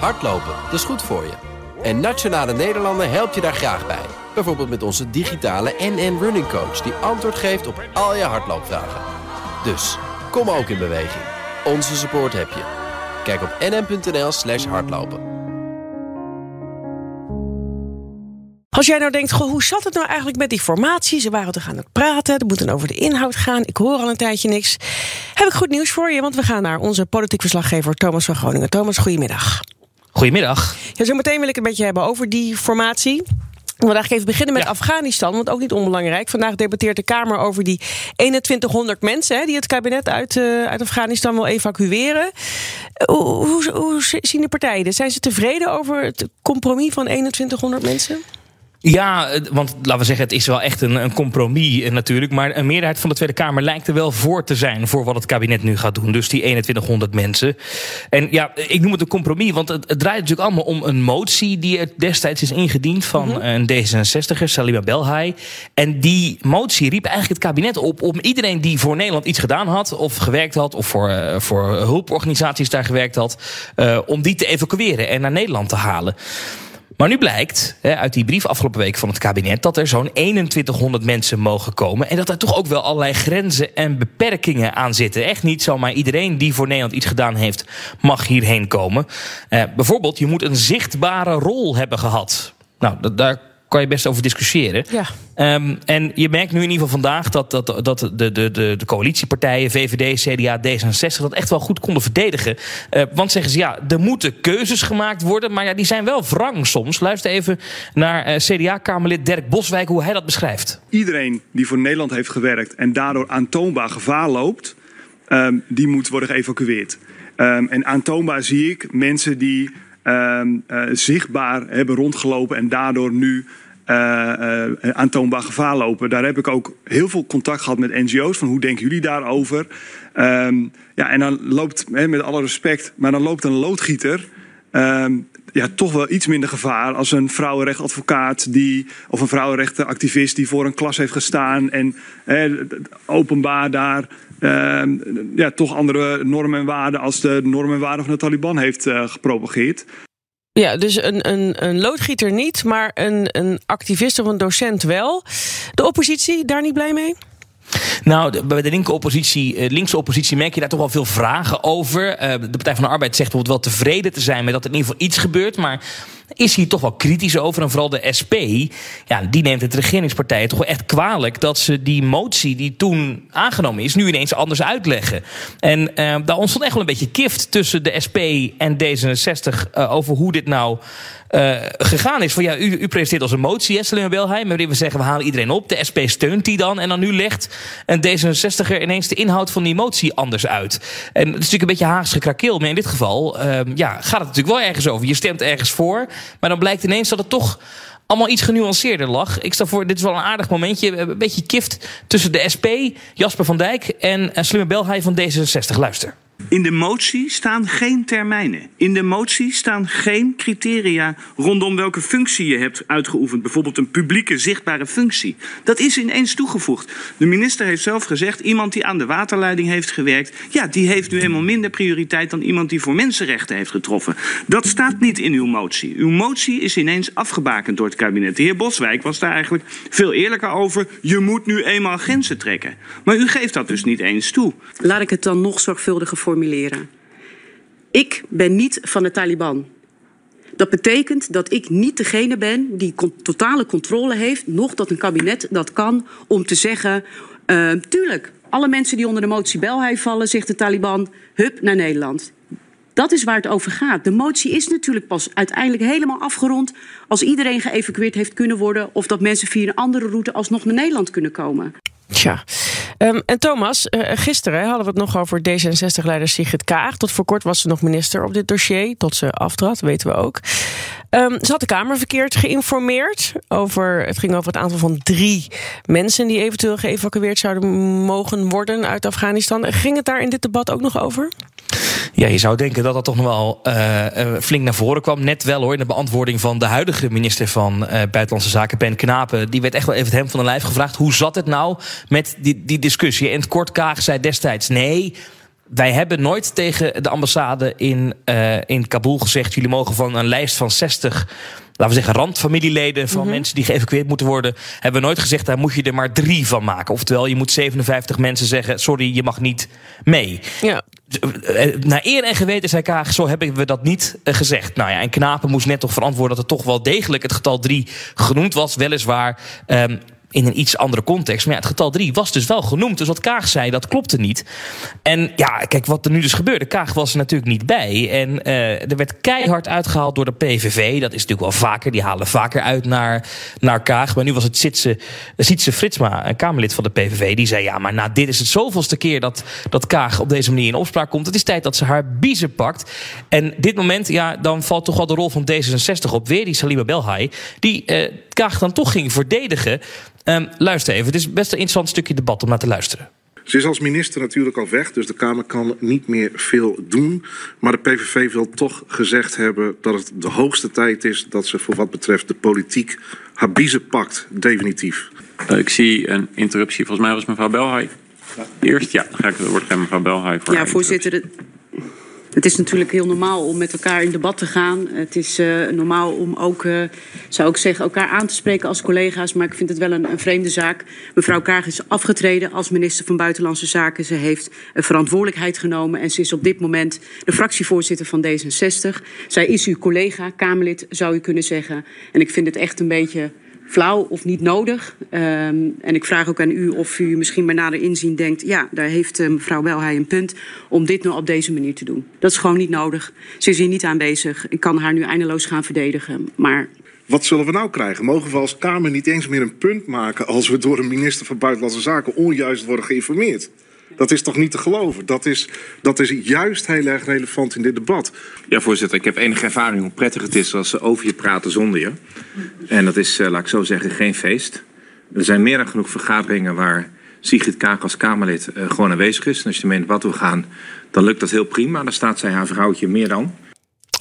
Hardlopen, dat is goed voor je. En Nationale Nederlanden helpt je daar graag bij. Bijvoorbeeld met onze digitale NN Running Coach... die antwoord geeft op al je hardloopvragen. Dus, kom ook in beweging. Onze support heb je. Kijk op nn.nl slash hardlopen. Als jij nou denkt, goh, hoe zat het nou eigenlijk met die formatie? Ze waren toch aan praten, er moet dan over de inhoud gaan. Ik hoor al een tijdje niks. Heb ik goed nieuws voor je, want we gaan naar onze politiek verslaggever Thomas van Groningen. Thomas, goedemiddag. Goedemiddag. Ja, zometeen wil ik het met je hebben over die formatie. Ik wil eigenlijk even beginnen met Afghanistan, want ook niet onbelangrijk. Vandaag debatteert de Kamer over die 2100 mensen hè, die het kabinet uit, uh, uit Afghanistan wil evacueren. Hoe, hoe, hoe zien de partijen? Zijn ze tevreden over het compromis van 2100 mensen? Ja, want laten we zeggen, het is wel echt een, een, compromis eh, natuurlijk. Maar een meerderheid van de Tweede Kamer lijkt er wel voor te zijn voor wat het kabinet nu gaat doen. Dus die 2100 mensen. En ja, ik noem het een compromis, want het, het draait natuurlijk allemaal om een motie die er destijds is ingediend van mhm. een D66er, Salima Belhai. En die motie riep eigenlijk het kabinet op om iedereen die voor Nederland iets gedaan had, of gewerkt had, of voor, uh, voor hulporganisaties daar gewerkt had, uh, om die te evacueren en naar Nederland te halen. Maar nu blijkt uit die brief afgelopen week van het kabinet dat er zo'n 2100 mensen mogen komen. En dat er toch ook wel allerlei grenzen en beperkingen aan zitten. Echt niet zomaar iedereen die voor Nederland iets gedaan heeft, mag hierheen komen. Eh, bijvoorbeeld, je moet een zichtbare rol hebben gehad. Nou, daar kan je best over discussiëren. Ja. Um, en je merkt nu in ieder geval vandaag dat, dat, dat de, de, de, de coalitiepartijen, VVD, CDA, D66, dat echt wel goed konden verdedigen. Uh, want zeggen ze ja, er moeten keuzes gemaakt worden, maar ja, die zijn wel wrang soms. Luister even naar uh, CDA-Kamerlid Dirk Boswijk, hoe hij dat beschrijft. Iedereen die voor Nederland heeft gewerkt en daardoor aantoonbaar gevaar loopt, um, die moet worden geëvacueerd. Um, en aantoonbaar zie ik mensen die zichtbaar hebben rondgelopen en daardoor nu uh, uh, aantoonbaar gevaar lopen. Daar heb ik ook heel veel contact gehad met NGO's. Van hoe denken jullie daarover? Um, ja, en dan loopt, met alle respect, maar dan loopt een loodgieter. Um, ja, toch wel iets minder gevaar als een vrouwenrechtadvocaat die, of een vrouwenrechtenactivist die voor een klas heeft gestaan en openbaar daar ja, toch andere normen en waarden als de normen en waarden van de Taliban heeft uh, gepropageerd. Ja, dus een, een, een loodgieter niet, maar een, een activist of een docent wel. De oppositie, daar niet blij mee? Nou, bij de linker oppositie, eh, linkse oppositie merk je daar toch wel veel vragen over. Uh, de Partij van de Arbeid zegt bijvoorbeeld wel tevreden te zijn met dat er in ieder geval iets gebeurt. Maar is hier toch wel kritisch over. En vooral de SP, ja, die neemt het regeringspartijen toch wel echt kwalijk dat ze die motie die toen aangenomen is, nu ineens anders uitleggen. En uh, daar ontstond echt wel een beetje kift tussen de SP en D66 uh, over hoe dit nou uh, gegaan is. Van ja, u, u presenteert als een motie, Slim Belheim, waarin we zeggen we halen iedereen op. De SP steunt die dan. En dan nu legt een D66er ineens de inhoud van die motie anders uit. En het is natuurlijk een beetje Haagse krakeel. Maar in dit geval uh, ja, gaat het natuurlijk wel ergens over. Je stemt ergens voor. Maar dan blijkt ineens dat het toch allemaal iets genuanceerder lag. Ik stel voor, dit is wel een aardig momentje. Een beetje kift tussen de SP, Jasper van Dijk en Slimme Belhaai van D66. Luister. In de motie staan geen termijnen. In de motie staan geen criteria rondom welke functie je hebt uitgeoefend. Bijvoorbeeld een publieke zichtbare functie. Dat is ineens toegevoegd. De minister heeft zelf gezegd: iemand die aan de waterleiding heeft gewerkt, ja, die heeft nu eenmaal minder prioriteit dan iemand die voor mensenrechten heeft getroffen. Dat staat niet in uw motie. Uw motie is ineens afgebakend door het kabinet. De heer Boswijk was daar eigenlijk veel eerlijker over. Je moet nu eenmaal grenzen trekken. Maar u geeft dat dus niet eens toe. Laat ik het dan nog zorgvuldiger formuleren. Ik ben niet van de Taliban. Dat betekent dat ik niet degene ben die totale controle heeft, nog dat een kabinet dat kan, om te zeggen: uh, tuurlijk, alle mensen die onder de motie Belhai vallen, zegt de Taliban, hup naar Nederland. Dat is waar het over gaat. De motie is natuurlijk pas uiteindelijk helemaal afgerond als iedereen geëvacueerd heeft kunnen worden of dat mensen via een andere route alsnog naar Nederland kunnen komen. Tja. Um, en Thomas, uh, gisteren hadden we het nog over D66-leider Sigrid Kaag. Tot voor kort was ze nog minister op dit dossier. Tot ze aftrad, weten we ook. Um, ze had de Kamer verkeerd geïnformeerd. Over, het ging over het aantal van drie mensen... die eventueel geëvacueerd zouden mogen worden uit Afghanistan. Ging het daar in dit debat ook nog over? Ja, je zou denken dat dat toch nog wel uh, flink naar voren kwam. Net wel hoor, in de beantwoording van de huidige minister van uh, Buitenlandse Zaken, Ben Knapen. Die werd echt wel even het hem van de lijf gevraagd. Hoe zat het nou met die, die discussie? En het kort Kaag zei destijds nee wij hebben nooit tegen de ambassade in, uh, in Kabul gezegd: jullie mogen van een lijst van 60 laten we zeggen, randfamilieleden van mhm. mensen die geëvacueerd moeten worden, hebben we nooit gezegd, daar moet je er maar drie van maken. Oftewel, je moet 57 mensen zeggen, sorry, je mag niet mee. Ja. Eh, naar eer en geweten, zei Kaag, zo hebben we dat niet eh, gezegd. Nou ja, en Knapen moest net toch verantwoorden dat er toch wel degelijk het getal drie genoemd was. Weliswaar um, in een iets andere context. Maar ja, het getal 3 was dus wel genoemd. Dus wat Kaag zei, dat klopte niet. En ja, kijk, wat er nu dus gebeurde. Kaag was er natuurlijk niet bij. En uh, er werd keihard uitgehaald door de PVV. Dat is natuurlijk wel vaker. Die halen vaker uit naar, naar Kaag. Maar nu was het Sietse, Fritsma, een Kamerlid van de PVV. Die zei, ja, maar nou, dit is het zoveelste keer dat, dat Kaag op deze manier in opspraak komt. Het is tijd dat ze haar biezen pakt. En dit moment, ja, dan valt toch wel de rol van D66 op. Weer die Salima Belhai. Die uh, Kaag dan toch ging verdedigen. Um, luister even, het is best een interessant stukje debat om naar te luisteren. Ze is als minister natuurlijk al weg, dus de Kamer kan niet meer veel doen. Maar de PVV wil toch gezegd hebben dat het de hoogste tijd is dat ze voor wat betreft de politiek haar biezen pakt, definitief. Uh, ik zie een interruptie. Volgens mij was mevrouw Belhaai. Ja. Eerst, ja, dan ga ik het woord geven mevrouw Belhaai. Voor ja, voorzitter. Het is natuurlijk heel normaal om met elkaar in debat te gaan. Het is uh, normaal om ook, uh, zou ik zeggen, elkaar aan te spreken als collega's. Maar ik vind het wel een, een vreemde zaak. Mevrouw Kaag is afgetreden als minister van Buitenlandse Zaken. Ze heeft verantwoordelijkheid genomen en ze is op dit moment de fractievoorzitter van D66. Zij is uw collega, Kamerlid, zou u kunnen zeggen. En ik vind het echt een beetje flauw of niet nodig. Um, en ik vraag ook aan u of u misschien bij nader inzien denkt... ja, daar heeft uh, mevrouw Welhij een punt om dit nu op deze manier te doen. Dat is gewoon niet nodig. Ze is hier niet aanwezig. Ik kan haar nu eindeloos gaan verdedigen, maar... Wat zullen we nou krijgen? Mogen we als Kamer niet eens meer een punt maken... als we door een minister van Buitenlandse Zaken onjuist worden geïnformeerd? Dat is toch niet te geloven? Dat is, dat is juist heel erg relevant in dit debat. Ja, voorzitter, ik heb enige ervaring hoe prettig het is als ze over je praten zonder je. En dat is, uh, laat ik zo zeggen, geen feest. Er zijn meer dan genoeg vergaderingen waar Sigrid Kaag als Kamerlid uh, gewoon aanwezig is. En als je in debat wil gaan, dan lukt dat heel prima. Dan staat zij haar vrouwtje meer dan.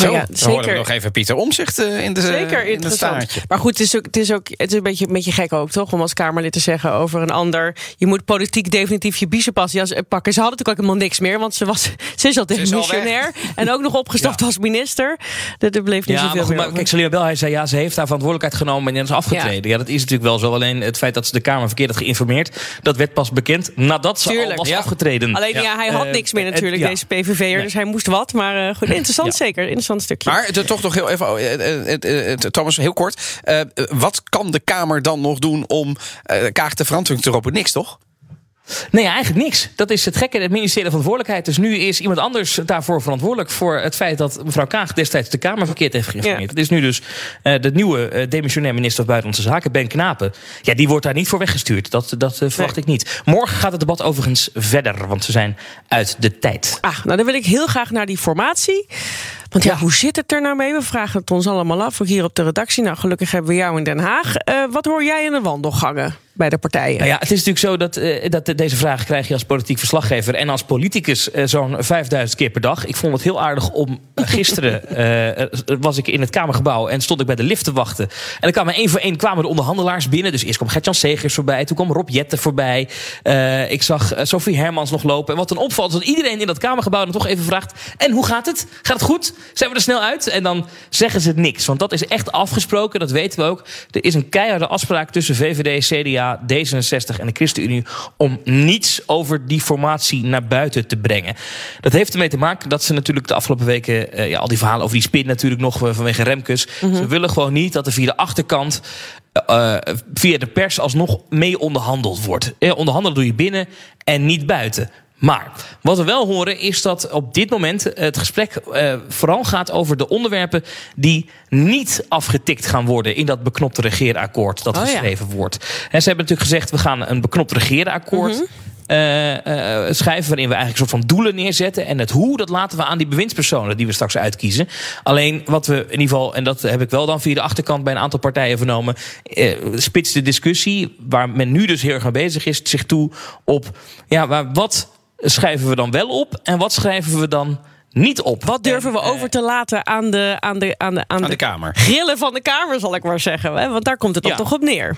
Zo, ja, zeker. we nog even Pieter Omzicht uh, in de Zeker in interessant. maar goed, het is, ook, het is ook het is een, beetje, een beetje gek ook, toch? Om als Kamerlid te zeggen over een ander... je moet politiek definitief je biezenpas ja, pakken. Ze hadden natuurlijk ook helemaal niks meer, want ze, was, ze is al demissionair. En ook nog opgestapt als minister. Dat er bleef niet ja, zoveel maar, meer Kijk, Celia Bel, hij zei ja, ze heeft haar verantwoordelijkheid genomen... en is afgetreden. Ja. dat is natuurlijk wel zo. Alleen het feit dat ze de Kamer verkeerd had geïnformeerd... dat werd pas bekend nadat ze Tuurlijk. al was afgetreden. Alleen ja, hij had uh, niks meer natuurlijk, deze PVV'er. Nee. Dus hij moest wat. Maar uh, goed, interessant zeker. Interessant stukje. Maar toch nog heel even, oh, Thomas, heel kort. Uh, wat kan de Kamer dan nog doen om uh, Kaag te verantwoording te roepen? Niks, toch? Nee, eigenlijk niks. Dat is het gekke. Het ministerie van Verantwoordelijkheid. Dus nu is iemand anders daarvoor verantwoordelijk voor het feit dat mevrouw Kaag destijds de Kamer verkeerd heeft geïnformeerd. Het is nu dus uh, de nieuwe uh, demissionair minister van Buitenlandse Zaken, Ben Knapen. Ja, die wordt daar niet voor weggestuurd. Dat, dat uh, verwacht ik niet. Morgen gaat het debat overigens verder, want we zijn uit de tijd. Ah, nou dan wil ik heel graag naar die formatie. Want ja, hoe zit het er nou mee? We vragen het ons allemaal af, ook hier op de redactie. Nou, gelukkig hebben we jou in Den Haag. Uh, wat hoor jij in de wandelgangen? bij de partijen. Nou ja, het is natuurlijk zo dat, uh, dat deze vraag krijg je als politiek verslaggever en als politicus uh, zo'n 5000 keer per dag. Ik vond het heel aardig om gisteren was ik in het Kamergebouw en stond ik bij de lift te wachten. En dan kwamen één voor één kwamen de onderhandelaars binnen. Dus eerst kwam Gertjan Segers voorbij, toen kwam Rob Jetten voorbij. ik zag Sophie Hermans nog lopen. En wat dan opvalt is dat iedereen in dat Kamergebouw dan toch even vraagt: en hoe gaat het? Gaat het goed? Zijn we er snel uit? En dan zeggen ze niks, want dat is echt afgesproken. Dat weten we ook. Er is een keiharde afspraak tussen VVD, CDA D66 en de ChristenUnie om niets over die formatie naar buiten te brengen. Dat heeft ermee te maken dat ze natuurlijk de afgelopen weken uh, ja, al die verhalen over die spin natuurlijk nog uh, vanwege Remkes. Mm Ze willen gewoon niet dat er via de achterkant uh, via de pers alsnog mee onderhandeld wordt. onderhandelen doe je binnen en niet buiten. Maar wat we wel horen is dat op dit moment het gesprek uh, vooral gaat over de onderwerpen die niet afgetikt gaan worden in dat beknopte regeerakkoord dat oh, geschreven ja. wordt. En ze hebben natuurlijk gezegd we gaan een beknopt regeerakkoord. Mm -hmm. Uh, uh, schrijven waarin we eigenlijk een soort van doelen neerzetten. En het hoe, dat laten we aan die bewindspersonen die we straks uitkiezen. Alleen wat we in ieder geval, en dat heb ik wel dan via de achterkant bij een aantal partijen vernomen, uh, spitst de discussie, waar men nu dus heel erg mee bezig is, zich toe op ja, maar wat schrijven we dan wel op en wat schrijven we dan niet op. Wat durven we over te laten aan de, aan de, aan de, aan, de, Kamer? Grillen van de Kamer, zal ik maar zeggen. Want daar komt het dan toch op neer.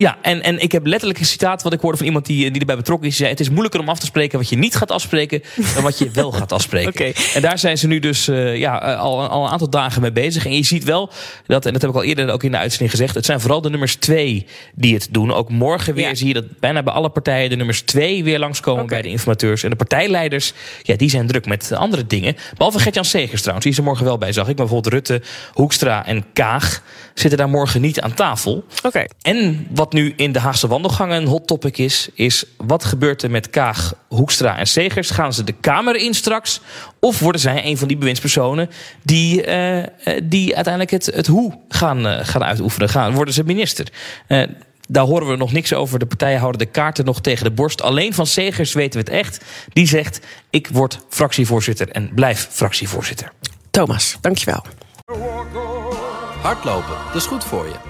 Ja, en, en ik heb letterlijk een citaat wat ik hoorde van iemand die, die erbij betrokken is. Die zei, het is moeilijker om af te spreken wat je niet gaat afspreken... dan wat je wel gaat afspreken. Oké. En daar zijn ze nu dus uh, ja, uh, al, al een aantal dagen mee bezig. En je ziet wel, dat, en dat heb ik al eerder ook in de uitzending gezegd... het zijn vooral de nummers twee die het doen. Ook morgen weer Ja. zie je dat bijna bij alle partijen... de nummers twee weer langskomen Oké. bij de informateurs. En de partijleiders, ja, die zijn druk met andere dingen. Behalve Gert-Jan Segers trouwens, die is er morgen wel bij, zag ik. Maar bijvoorbeeld Rutte, Hoekstra en Kaag zitten daar morgen niet aan tafel. Oké. En wat nu in de Haagse wandelgangen een hot topic is, is wat gebeurt er met Kaag, Hoekstra en Segers? Gaan ze de Kamer in straks? Of worden zij een van die bewindspersonen die, eh, eh, die uiteindelijk het, het hoe gaan, eh, gaan uitoefenen? Gaan, worden ze minister? Eh, daar horen we nog niks over. De partijen houden de kaarten nog tegen de borst. Alleen van Segers weten we het echt. Die zegt: Ik word fractievoorzitter en blijf fractievoorzitter. Thomas, dankjewel. Hardlopen, dat is goed voor je.